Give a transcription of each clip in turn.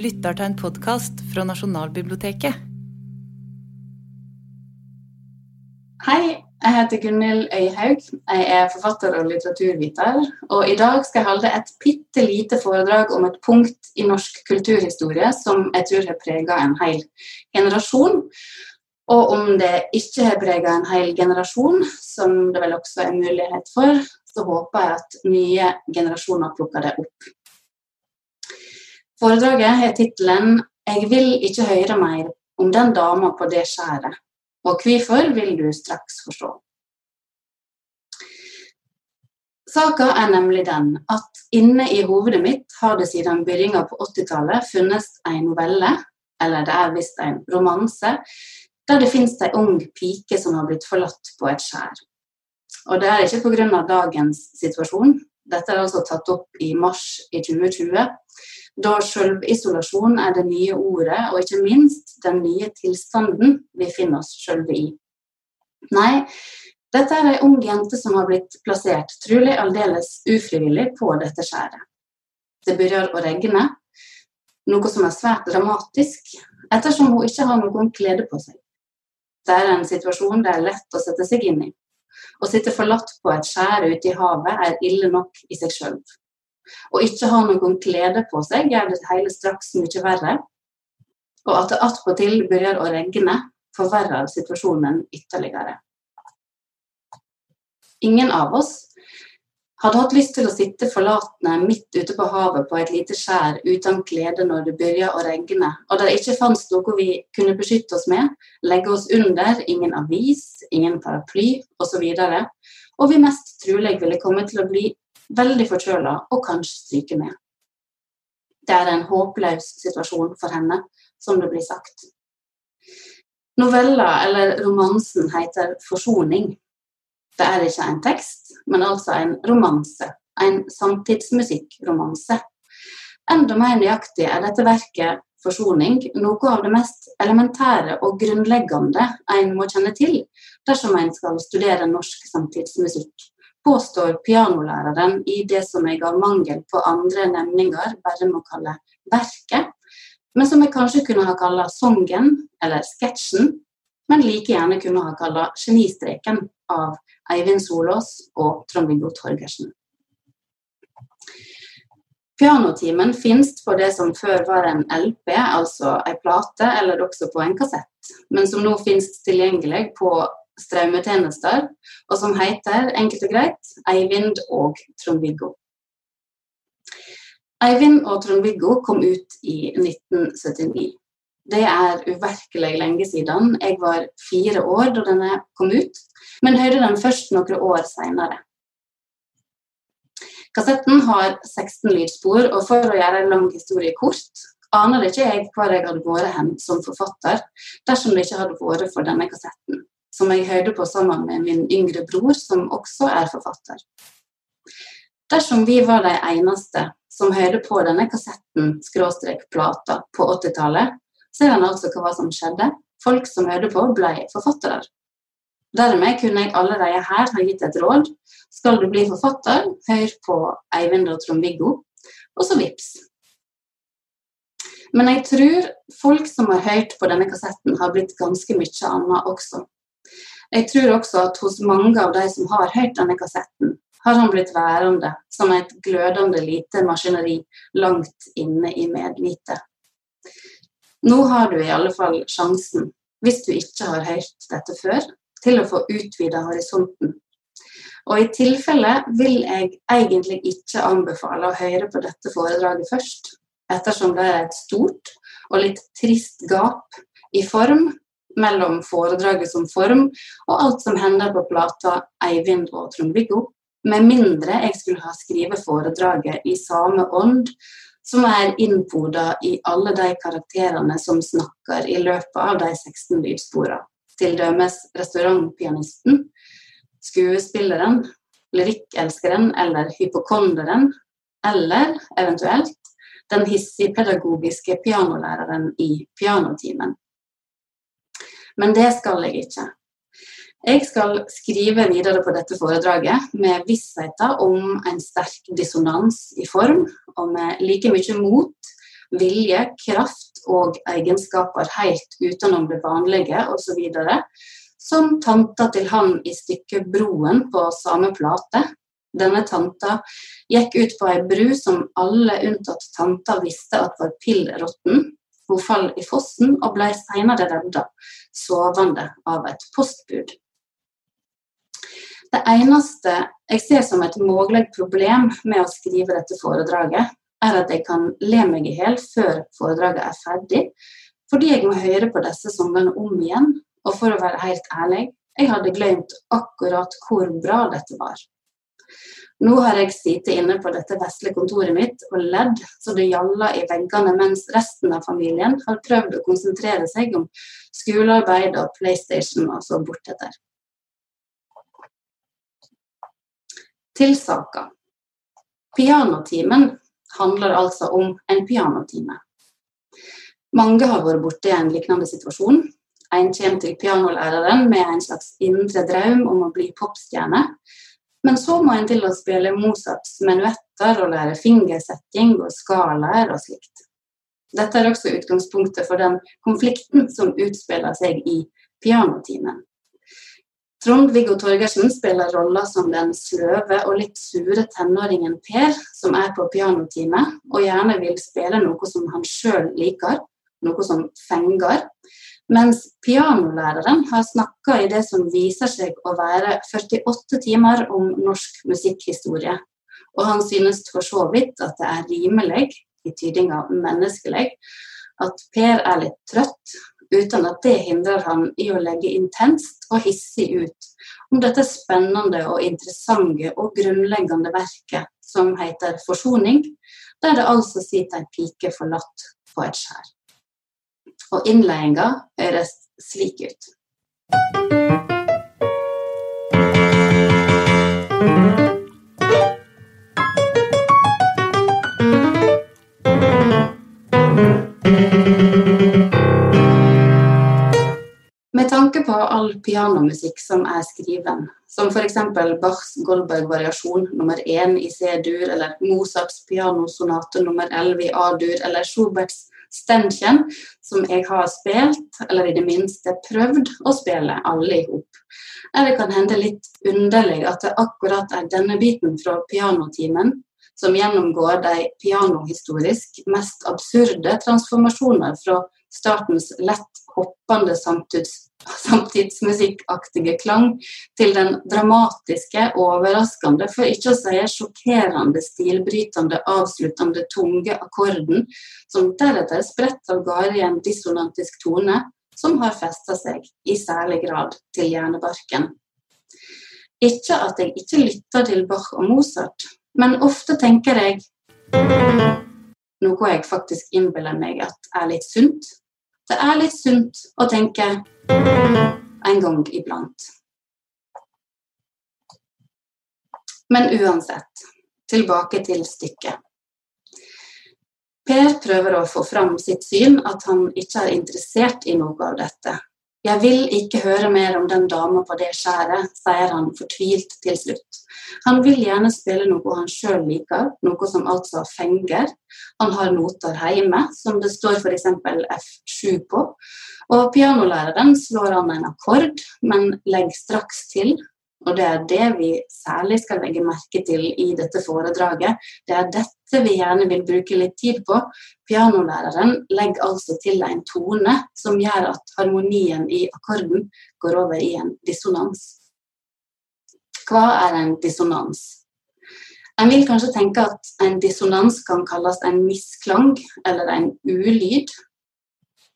lytter til en podkast fra Nasjonalbiblioteket. Hei, jeg heter Gunhild Øyhaug. Jeg er forfatter og litteraturviter. Og i dag skal jeg holde et bitte lite foredrag om et punkt i norsk kulturhistorie som jeg tror har prega en hel generasjon. Og om det ikke har prega en hel generasjon, som det vel også er mulighet for, så håper jeg at nye generasjoner plukker det opp. Foredraget har tittelen 'Jeg vil ikke høre mer om den dama på det skjæret', og hvorfor vil du straks forstå. Saka er nemlig den at inne i hovedet mitt har det siden begynnelsen på 80-tallet funnes en novelle, eller det er visst en romanse, der det finnes ei ung pike som har blitt forlatt på et skjær. Og det er ikke pga. dagens situasjon. Dette er altså tatt opp i mars i 2020 da sjølvisolasjon er det nye ordet, og ikke minst den nye tilstanden vi finner oss sjølve i. Nei, dette er ei ung jente som har blitt plassert, trolig aldeles ufrivillig, på dette skjæret. Det begynner å regne, noe som er svært dramatisk, ettersom hun ikke har noen klede på seg. Det er en situasjon det er lett å sette seg inn i. Å sitte forlatt på et skjær ute i havet er ille nok i seg sjøl. Og ikke ha noen klede på seg gjør det hele straks mye verre. Og at det attpåtil begynner å regne, forverrer situasjonen ytterligere. Ingen av oss hadde hatt lyst til å sitte forlatne midt ute på havet på et lite skjær uten klede når det begynte å regne, og det ikke fantes noe vi kunne beskytte oss med, legge oss under, ingen avis, ingen paraply osv., og, og vi mest trolig ville komme til å bli veldig forkjøla og kanskje stryke med. Det er en håpløs situasjon for henne, som det blir sagt. Novella, eller romansen, heter 'Forsoning'. Det er ikke en tekst, men altså en romanse. En samtidsmusikkromanse. Enda mer nøyaktig er dette verket 'Forsoning' noe av det mest elementære og grunnleggende en må kjenne til dersom en skal studere norsk samtidsmusikk påstår pianolæreren i det som jeg av mangel på andre nevninger bare må kalle verket, men som jeg kanskje kunne ha kalla songen eller sketsjen, men like gjerne kunne ha kalla genistreken av Eivind Solås og Trond-Viggo Torgersen. Pianotimen finnes på det som før var en LP, altså en plate, eller også på en kassett, men som nå finnes tilgjengelig på strømmetjenester, og som heter enkelt og greit Eivind og Trond-Viggo. Eivind og Trond-Viggo kom ut i 1979. Det er uvirkelig lenge siden. Jeg var fire år da denne kom ut, men hørte den først noen år seinere. Kassetten har 16 lydspor, og for å gjøre en lang historie kort, aner ikke jeg hvor jeg hadde vært hen som forfatter dersom det ikke hadde vært for denne kassetten som jeg hørte på sammen med min yngre bror, som også er forfatter. Dersom vi var de eneste som hørte på denne kassetten skråstrek plata på 80-tallet, ser en altså hva som skjedde. Folk som hørte på, ble forfattere. Dermed kunne jeg allerede her ha gitt et råd. Skal du bli forfatter, hør på Eivind og Trond-Viggo, og så vips. Men jeg tror folk som har hørt på denne kassetten, har blitt ganske mye annet også. Jeg tror også at hos mange av de som har hørt denne kassetten, har han blitt værende som et glødende lite maskineri langt inne i medvitet. Nå har du i alle fall sjansen, hvis du ikke har hørt dette før, til å få utvida horisonten. Og i tilfelle vil jeg egentlig ikke anbefale å høre på dette foredraget først, ettersom det er et stort og litt trist gap i form mellom foredraget som form og alt som hender på plata Eivind og Trond-Viggo, med mindre jeg skulle ha skrevet foredraget i samme ånd som er innpoda i alle de karakterene som snakker i løpet av de 16 lydsporene. Til restaurantpianisten, skuespilleren, lyrikkelskeren eller hypokonderen, eller eventuelt den hissigpedagogiske pianolæreren i pianotimen. Men det skal jeg ikke. Jeg skal skrive videre på dette foredraget med vissheten om en sterk dissonans i form, og med like mye mot vilje, kraft og egenskaper helt utenom det vanlige osv. Som tanta til han i stykket 'Broen' på samme plate. Denne tanta gikk ut på ei bru som alle unntatt tanta visste at var pill råtten. Hun falt i fossen og ble senere redda, sovende av et postbud. Det eneste jeg ser som et mulig problem med å skrive dette foredraget, er at jeg kan le meg i hjel før foredraget er ferdig, fordi jeg må høre på disse sangene om igjen. Og for å være helt ærlig, jeg hadde glemt akkurat hvor bra dette var. Nå har jeg sittet inne på dette vesle kontoret mitt og ledd så det gjalla i veggene, mens resten av familien har prøvd å konsentrere seg om skolearbeid og PlayStation og så bortetter. Til saka. Pianotimen handler altså om en pianotime. Mange har vært borti en lignende situasjon. En kommer til pianolæreren med en slags indre drøm om å bli popstjerne. Men så må en til å spille Mozarts menuetter og lære fingersetting og skalaer og slikt. Dette er også utgangspunktet for den konflikten som utspiller seg i pianotimen. Trond-Viggo Torgersen spiller rolla som den sløve og litt sure tenåringen Per, som er på pianotime og gjerne vil spille noe som han sjøl liker, noe som fenger. Mens pianolæreren har snakka i det som viser seg å være 48 timer om norsk musikkhistorie. Og han synes for så vidt at det er rimelig, i tydinga menneskelig, at Per er litt trøtt, uten at det hindrer han i å legge intenst og hissig ut om dette spennende og interessante og grunnleggende verket som heter 'Forsoning', der det altså sitter ei pike forlatt på et skjær. Og innledninga høres slik ut. Med tanke på all pianomusikk som er skriven, som f.eks. Bachs Goldberg-variasjon nummer én i C-dur, eller Mozarts pianosonate nummer 11 i A-dur, eller Schuberts Ständchen, som jeg har spilt, eller i det minste prøvd å spille alle i hop, det kan hende litt underlig at det akkurat er denne biten fra pianotimen som gjennomgår de pianohistorisk mest absurde transformasjoner fra statens lett hoppende samtids samtidsmusikkaktige klang til den dramatiske, overraskende, for ikke å si sjokkerende, stilbrytende, avsluttende tunge akkorden, som deretter spretter av gårde i en dissonantisk tone som har festa seg i særlig grad til hjernebarken. Ikke at jeg ikke lytter til Bach og Mozart, men ofte tenker jeg noe jeg faktisk innbiller meg at er litt sunt, det er litt sunt å tenke en gang iblant. Men uansett, tilbake til stykket. Per prøver å få fram sitt syn, at han ikke er interessert i noe av dette. Jeg vil ikke høre mer om den dama på det skjæret, sier han fortvilt til slutt. Han vil gjerne spille noe han sjøl liker, noe som altså fenger. Han har noter hjemme, som det står f.eks. F7 på. Og pianolæreren slår an en akkord, men legger straks til og det er det vi særlig skal legge merke til i dette foredraget. Det er dette vi gjerne vil bruke litt tid på. Pianolæreren legger altså til en tone som gjør at harmonien i akkorden går over i en dissonans. Hva er en dissonans? En vil kanskje tenke at en dissonans kan kalles en misklang eller en ulyd.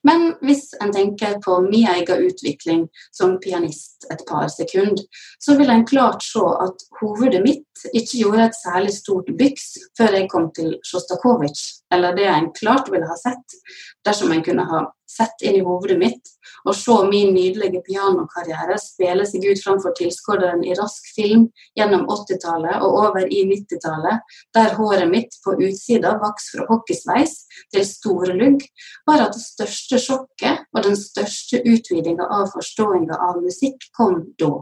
Men hvis en tenker på min egen utvikling som pianist et par sekunder, så vil en klart se at hovedet mitt ikke gjorde et særlig stort byks før jeg kom til Sjostakovitsj, eller det en klart ville ha sett dersom en kunne ha sett inn i hovedet mitt og se min nydelige pianokarriere spille seg ut framfor tilskueren i rask film gjennom 80-tallet og over i 90-tallet, der håret mitt på utsida vokste fra hockeysveis til store lugg, var at det største sjokket og den største utvidinga av forståinga av musikk kom da.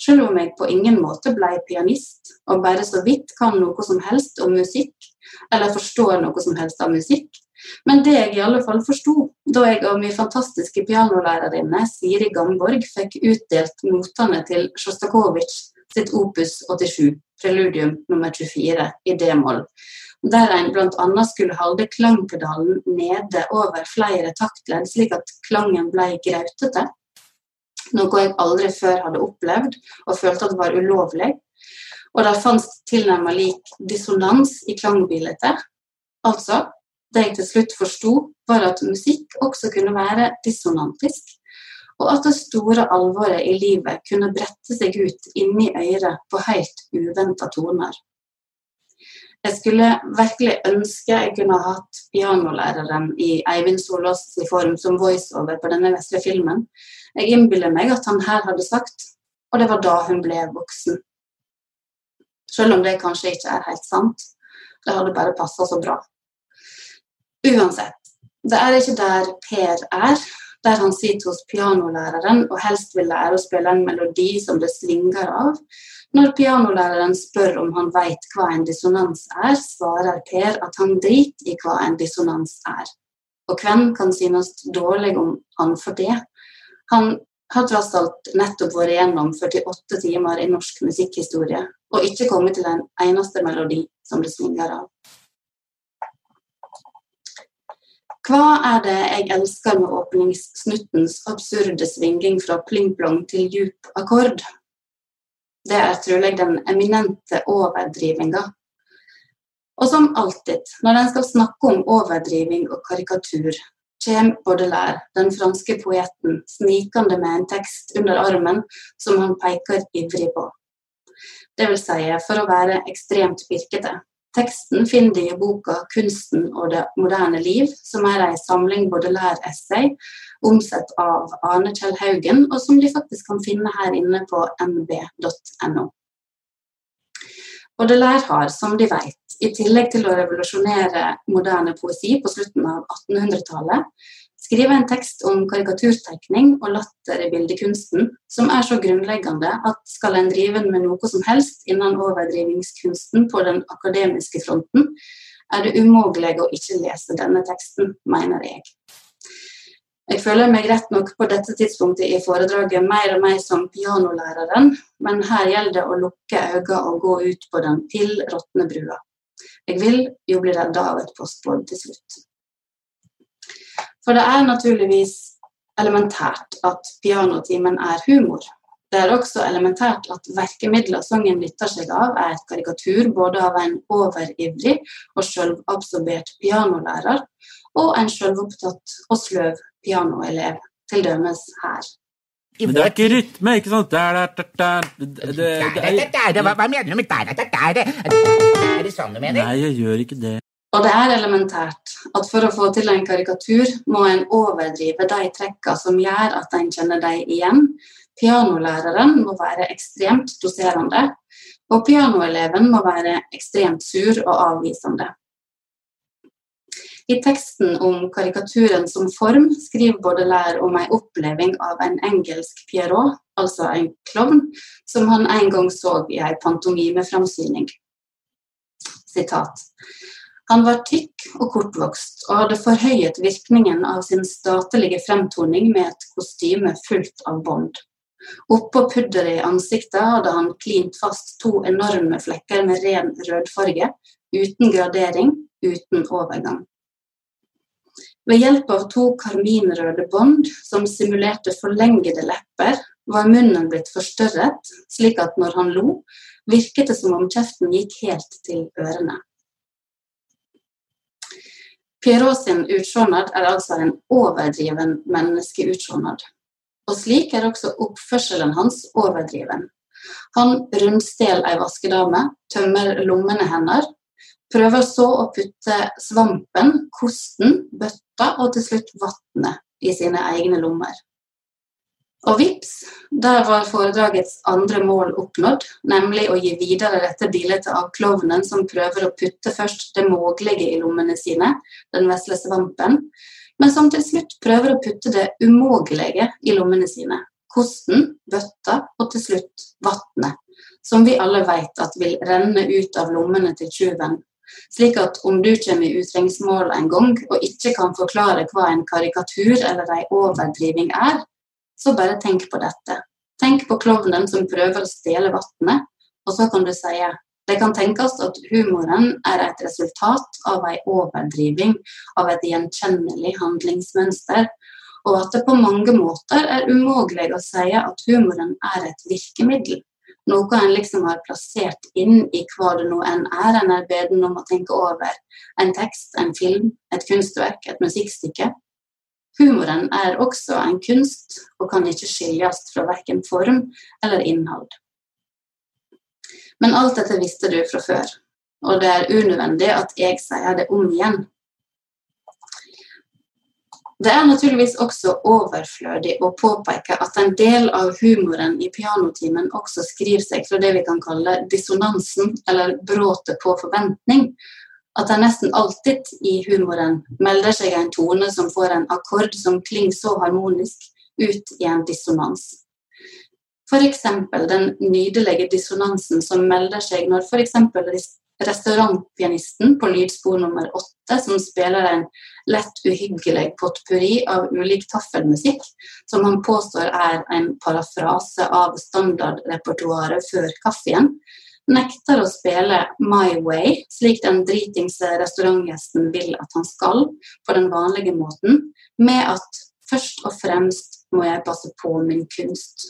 Selv om jeg på ingen måte ble pianist og bare så vidt kan noe som helst om musikk, eller forstår noe som helst av musikk, Men det jeg i alle fall forsto da jeg og min fantastiske pianolærerinne Siri Gamborg fikk utdelt notene til Sjostakovitsj sitt opus 87, preludium nummer 24, i d-moll, der en bl.a. skulle holde klangpedalen nede over flere taktledd, slik at klangen ble grautete, noe jeg aldri før hadde opplevd og følte at var ulovlig. Og det fantes tilnærmet lik dissonans i klangbildet. Altså, det jeg til slutt forsto, var at musikk også kunne være dissonantisk, og at det store alvoret i livet kunne brette seg ut inni øret på helt uventa toner. Jeg skulle virkelig ønske jeg kunne ha hatt pianolæreren i Eivind Solås form som voiceover på denne vesle filmen. Jeg innbiller meg at han her hadde sagt og det var da hun ble voksen. Selv om det kanskje ikke er helt sant. Det hadde bare passa så bra. Uansett, det er ikke der Per er, der han sitter hos pianolæreren og helst vil lære å spille en melodi som det svinger av, når pianolæreren spør om han vet hva en dissonans er, svarer Per at han driter i hva en dissonans er. Og hvem kan synes dårlig om han for det? Han har tross alt nettopp vært gjennom 48 timer i norsk musikkhistorie, og ikke kommet til en eneste melodi som det svinger av. Hva er det jeg elsker med åpningssnuttens absurde svinging fra pling-plong til djup akkord? Det er trolig den eminente overdrivinga. Og som alltid, når en skal snakke om overdriving og karikatur, kommer Baudelaire, den franske poeten, snikende med en tekst under armen som han peker ivrig på. Det vil si, for å være ekstremt pirkete. Teksten finner de i boka 'Kunsten og det moderne liv', som er en samling Baudelaire-essay omsett av Arne Kjell Haugen, og som de faktisk kan finne her inne på nb.no. Baudelaire har, som de vet, i tillegg til å revolusjonere moderne poesi på slutten av 1800-tallet, skrive en tekst om karikaturtegning og latter i bildekunsten, som er så grunnleggende at skal en drive med noe som helst innen overdrivingskunsten på den akademiske fronten, er det umulig å ikke lese denne teksten, mener jeg. Jeg føler meg rett nok på dette tidspunktet i foredraget mer og mer som pianolæreren, men her gjelder det å lukke øynene og gå ut på den til råtne brua. Jeg vil jo bli redda av et postbånd til slutt. For det er naturligvis elementært at pianotimen er humor. Det er også elementært at verkemidler sangen nytter seg av, er et karikatur både av en overivrig og sjølvabsorbert pianolærer og en sjølvopptatt og sløv pianoelev, til dømes her. Men det er ikke rytme, ikke sant? Der, der, der, der. Hva mener du med der, der, der? Er det sånn du mener? Nei, jeg gjør ikke det. Og det er elementært at for å få til en karikatur, må en overdrive de trekkene som gjør at en kjenner dem igjen. Pianolæreren må være ekstremt doserende, og pianoeleven må være ekstremt sur og avvisende. I teksten om karikaturen som form skriver Baudelaire om en oppleving av en engelsk Pierrot, altså en klovn, som han en gang så i en pantomimeframsyning. Sitat. Han var tykk og kortvokst og hadde forhøyet virkningen av sin statelige fremtoning med et kostyme fullt av bånd. Oppå pudderet i ansiktet hadde han klint fast to enorme flekker med ren rødfarge, uten gradering, uten overgang. Ved hjelp av to karminrøde bånd som simulerte forlengede lepper, var munnen blitt forstørret, slik at når han lo, virket det som om kjeften gikk helt til ørene. Pierrot sin utsjånad er altså en overdriven menneskeutsjånad. Og slik er også oppførselen hans overdriven. Han rundstjeler ei vaskedame, tømmer lommene hennes, prøver så å putte svampen, kosten, bøtta og til slutt vannet i sine egne lommer. Og vips, der var foredragets andre mål oppnådd, nemlig å gi videre dette bildet av klovnen som prøver å putte først det mulige i lommene sine, den vesle svampen, men som til slutt prøver å putte det umulige i lommene sine, kosten, bøtta og til slutt vannet, som vi alle vet at vil renne ut av lommene til tjuven. Slik at om du kommer i utrengsmål en gang og ikke kan forklare hva en karikatur eller en overdriving er, så bare tenk på dette. Tenk på klovnen som prøver å stjele vannet, og så kan du si det kan tenkes at humoren er et resultat av en overdriving av et gjenkjennelig handlingsmønster, og at det på mange måter er umulig å si at humoren er et virkemiddel. Noe en liksom har plassert inn i hva det nå enn er en er beden om å tenke over. En tekst, en film, et kunstverk, et musikkstykke. Humoren er også en kunst og kan ikke skilles fra verken form eller innhold. Men alt dette visste du fra før, og det er unødvendig at jeg sier det om igjen. Det er naturligvis også overflødig å påpeke at en del av humoren i pianotimen også skriver seg fra det vi kan kalle dissonansen, eller bråtet på forventning. At det nesten alltid i humoren melder seg en tone som får en akkord som klinger så harmonisk, ut i en dissonans. F.eks. den nydelige dissonansen som melder seg når f.eks. restaurantpianisten på lydspor nummer åtte, som spiller en lett uhyggelig potpurri av ulik taffelmusikk, som han påstår er en parafrase av standardrepertoaret før kaffen, nekter å spille My Way, slik den dritings restaurantgjesten vil at han skal, på den vanlige måten, med at først og fremst må jeg passe på min kunst.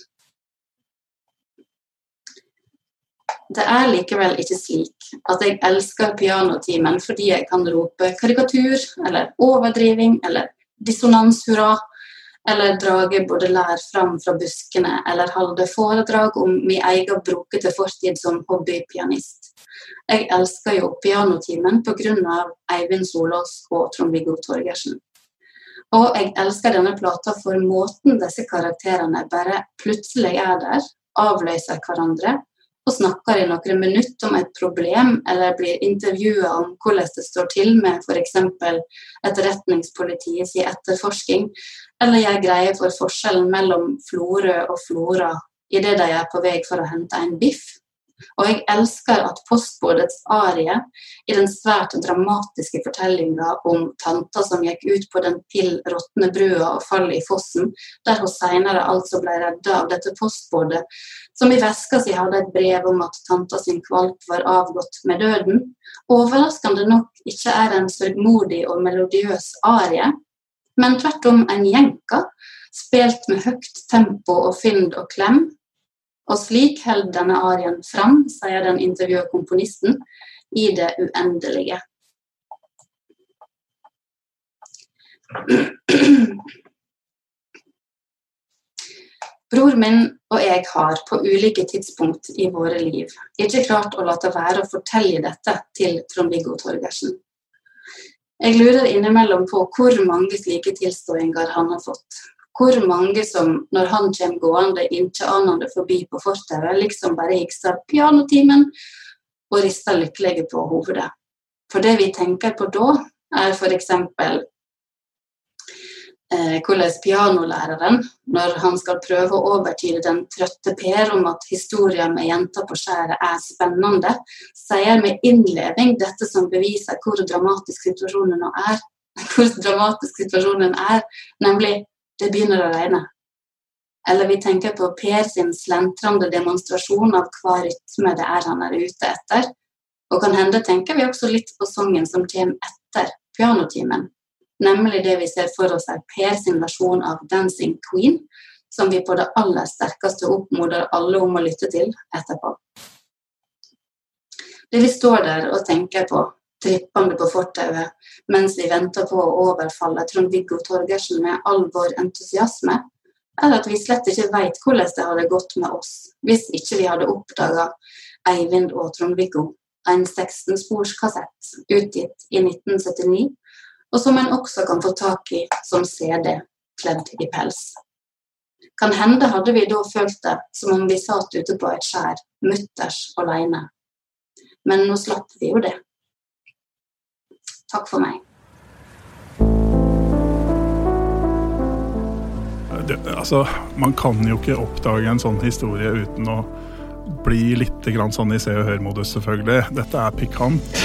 Det er likevel ikke slik at jeg elsker pianotimen fordi jeg kan rope karikatur eller overdriving eller dissonanshurra, eller drage lær fram fra buskene eller holde foredrag om min egen brokete fortid som hobbypianist. Jeg elsker jo pianotimen pga. Eivind Solås og Trond-Viggo Torgersen. Og jeg elsker denne plata for måten disse karakterene bare plutselig er der, avløser hverandre og snakker i noen minutter om et problem, eller blir intervjua om hvordan det står til med f.eks. etterretningspolitiets etterforsking, eller gjør greie for forskjellen mellom Florø og Flora idet de er på vei for å hente en biff. Og jeg elsker at postbodets arie i den svært dramatiske fortellinga om tanta som gikk ut på den til råtne brua og fallet i fossen, der hun senere altså ble redda av dette postbodet, som i veska si hadde et brev om at tanta sin kvalp var avgått med døden, overraskende nok ikke er en sørgmodig og melodiøs arie, men tvert om en jenka, spilt med høyt tempo og fynd og klem, og slik holder denne arien fram, sier den intervjuede komponisten, i det uendelige. Bror min og jeg har på ulike tidspunkt i våre liv ikke klart å la være å fortelle dette til Trond-Viggo Torgersen. Jeg lurer innimellom på hvor mange slike tilståinger han har fått, hvor mange som, når han kommer gående ikke anende forbi på fortauet, liksom bare hikser 'pianotimen' og rister lykkelige på hovedet. For det vi tenker på da, er f.eks. Eh, hvordan pianolæreren, når han skal prøve å overtyde den trøtte Per om at historien med jenta på skjæret er spennende, sier med innleving dette som beviser hvor dramatisk situasjonen er. Hvor dramatisk situasjonen er, nemlig det begynner å regne. Eller vi tenker på Per sin slentrende demonstrasjon av hva rytme det er han er ute etter. Og kan hende tenker vi også litt på sangen som kommer etter pianotimen. Nemlig det vi ser for oss er Per sin versjon av 'Dancing Queen', som vi på det aller sterkeste oppmoder alle om å lytte til etterpå. Det vi står der og tenker på, trippende på fortauet mens vi venter på å overfalle Trond-Viggo Torgersen med all vår entusiasme, er at vi slett ikke vet hvordan det hadde gått med oss hvis ikke vi hadde oppdaga Eivind og Trond-Viggo, en 16-sporskassett utgitt i 1979, og som en også kan få tak i som CD kledd i pels. Kan hende hadde vi da følt det som om vi satt ute på et skjær, mutters alene. Men nå slapp vi jo det. Takk for meg. Det, altså, man kan jo ikke oppdage en sånn historie uten å bli litt sånn i se og hør-modus, selvfølgelig. Dette er pikant.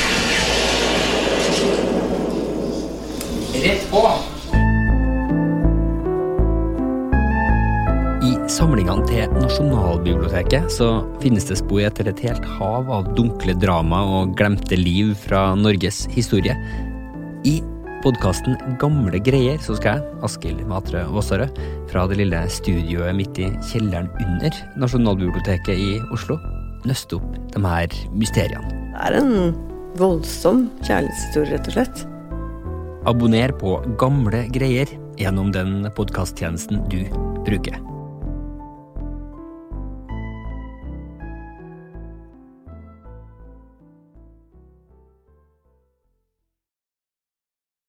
Rett på! Samlingene til Nasjonalbiblioteket så finnes det spor etter et helt hav av dunkle drama og glemte liv fra Norges historie. I podkasten Gamle greier så skal jeg, Askild Matre Vassare, fra det lille studioet midt i kjelleren under Nasjonalbiblioteket i Oslo, nøste opp de her mysteriene. Det er en voldsom kjærlighetshistorie, rett og slett. Abonner på Gamle greier gjennom den podkasttjenesten du bruker.